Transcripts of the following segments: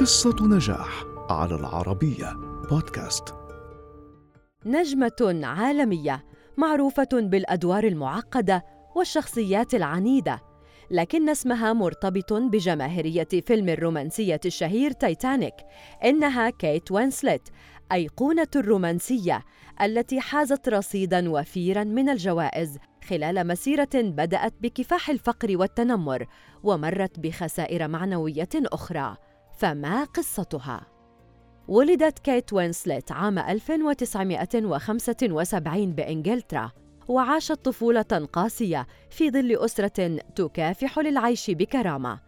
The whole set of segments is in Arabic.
قصة نجاح على العربية بودكاست. نجمة عالمية معروفة بالأدوار المعقدة والشخصيات العنيدة لكن اسمها مرتبط بجماهيرية فيلم الرومانسية الشهير تايتانيك إنها كيت وينسلت أيقونة الرومانسية التي حازت رصيداً وفيراً من الجوائز خلال مسيرة بدأت بكفاح الفقر والتنمر ومرت بخسائر معنوية أخرى. فما قصتها؟ ولدت كيت وينسلت عام 1975 بإنجلترا وعاشت طفولة قاسية في ظل أسرة تكافح للعيش بكرامة.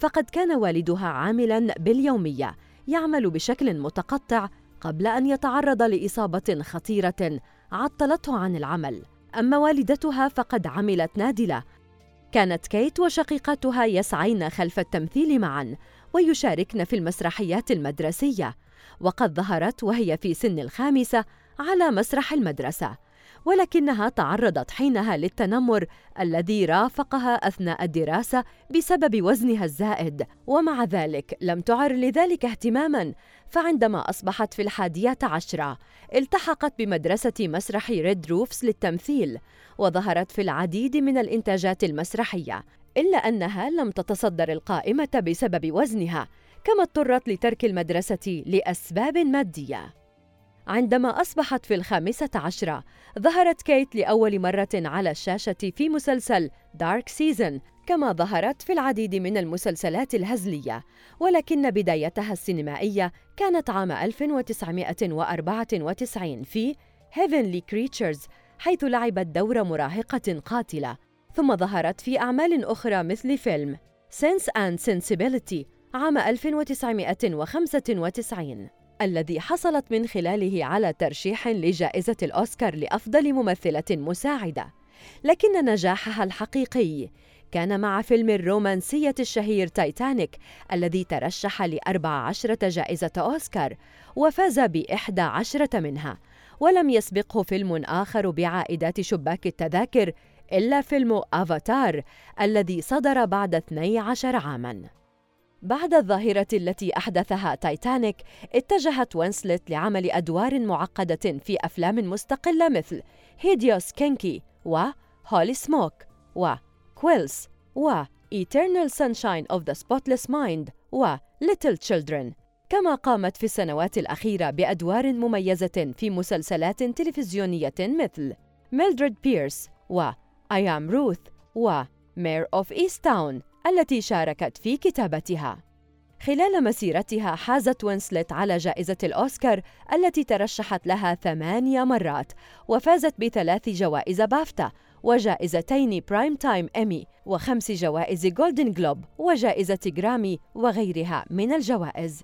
فقد كان والدها عاملاً باليومية يعمل بشكل متقطع قبل أن يتعرض لإصابة خطيرة عطلته عن العمل. أما والدتها فقد عملت نادلة. كانت كيت وشقيقتها يسعين خلف التمثيل معا ويشاركن في المسرحيات المدرسية. وقد ظهرت وهي في سن الخامسة على مسرح المدرسة ولكنها تعرضت حينها للتنمر الذي رافقها أثناء الدراسة بسبب وزنها الزائد. ومع ذلك لم تعر لذلك اهتماما فعندما أصبحت في الحادية عشرة التحقت بمدرسة مسرح ريد روفس للتمثيل وظهرت في العديد من الإنتاجات المسرحية. إلا أنها لم تتصدر القائمة بسبب وزنها كما اضطرت لترك المدرسة لأسباب مادية. عندما أصبحت في الخامسة عشرة ظهرت كيت لأول مرة على الشاشة في مسلسل Dark Season كما ظهرت في العديد من المسلسلات الهزلية ولكن بدايتها السينمائية كانت عام 1994 في Heavenly Creatures حيث لعبت دور مراهقة قاتلة. ثم ظهرت في أعمال أخرى مثل فيلم Sense and Sensibility عام 1995 الذي حصلت من خلاله على ترشيح لجائزة الأوسكار لأفضل ممثلة مساعدة. لكن نجاحها الحقيقي كان مع فيلم الرومانسية الشهير تايتانيك الذي ترشح لأربع عشرة جائزة أوسكار وفاز بإحدى عشرة منها. ولم يسبقه فيلم آخر بعائدات شباك التذاكر إلا فيلم أفاتار الذي صدر بعد 12 عاماً. بعد الظاهرة التي أحدثها تايتانيك اتجهت وينسلت لعمل أدوار معقدة في أفلام مستقلة مثل Hideous Kinky و Holy Smoke و Quills و Eternal Sunshine of the Spotless Mind و Little Children. كما قامت في السنوات الأخيرة بأدوار مميزة في مسلسلات تلفزيونية مثل ميلدريد بيرس و I Am Ruth و Mare of Easttown التي شاركت في كتابتها. خلال مسيرتها حازت وينسلت على جائزة الأوسكار التي ترشحت لها ثمانية مرات وفازت بثلاث جوائز بافتا وجائزتين برايم تايم إيمي وخمس جوائز جولدن جلوب وجائزة جرامي وغيرها من الجوائز.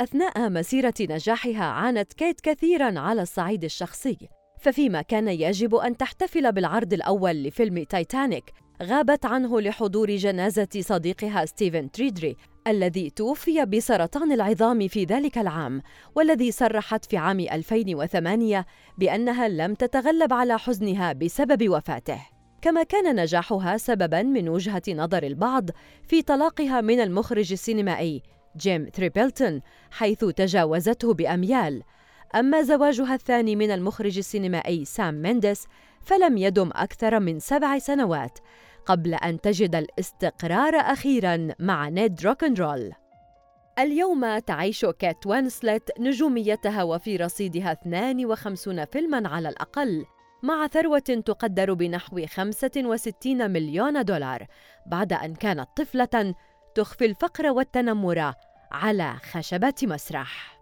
أثناء مسيرة نجاحها عانت كيت كثيراً على الصعيد الشخصي. ففيما كان يجب أن تحتفل بالعرض الأول لفيلم تايتانيك غابت عنه لحضور جنازة صديقها ستيفن تريدري الذي توفي بسرطان العظام في ذلك العام والذي صرحت في عام 2008 بأنها لم تتغلب على حزنها بسبب وفاته. كما كان نجاحها سببا من وجهة نظر البعض في طلاقها من المخرج السينمائي جيم ثريبليتون حيث تجاوزته بأميال. أما زواجها الثاني من المخرج السينمائي سام مينديس فلم يدم أكثر من سبع سنوات قبل أن تجد الاستقرار أخيراً مع نيد روكنرول. اليوم تعيش كات وينسلت نجوميتها وفي رصيدها 52 فيلماً على الأقل مع ثروة تقدر بنحو 65 مليون دولار بعد أن كانت طفلة تخفي الفقر والتنمر على خشبة مسرح.